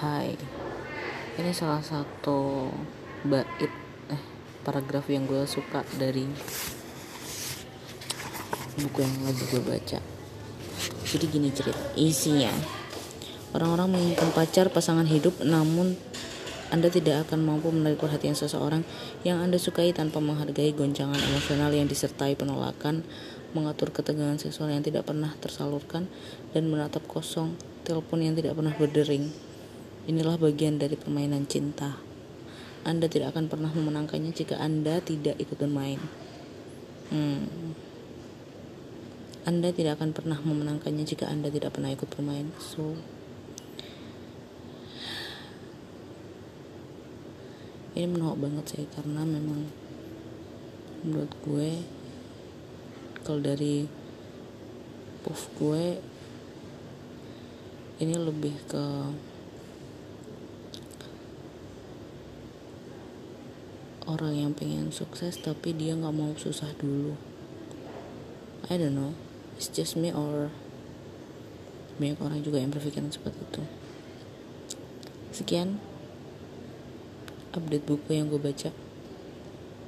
Hai Ini salah satu bait eh paragraf yang gue suka dari buku yang lagi gue baca Jadi gini cerita isinya Orang-orang menginginkan pacar pasangan hidup namun anda tidak akan mampu menarik perhatian seseorang yang Anda sukai tanpa menghargai goncangan emosional yang disertai penolakan, mengatur ketegangan seksual yang tidak pernah tersalurkan, dan menatap kosong telepon yang tidak pernah berdering. Inilah bagian dari permainan cinta. Anda tidak akan pernah memenangkannya jika Anda tidak ikut bermain. Hmm. Anda tidak akan pernah memenangkannya jika Anda tidak pernah ikut bermain. So, ini menohok banget sih karena memang menurut gue kalau dari puff gue ini lebih ke orang yang pengen sukses tapi dia nggak mau susah dulu. I don't know. It's just me or banyak orang juga yang berpikiran seperti itu. Sekian update buku yang gue baca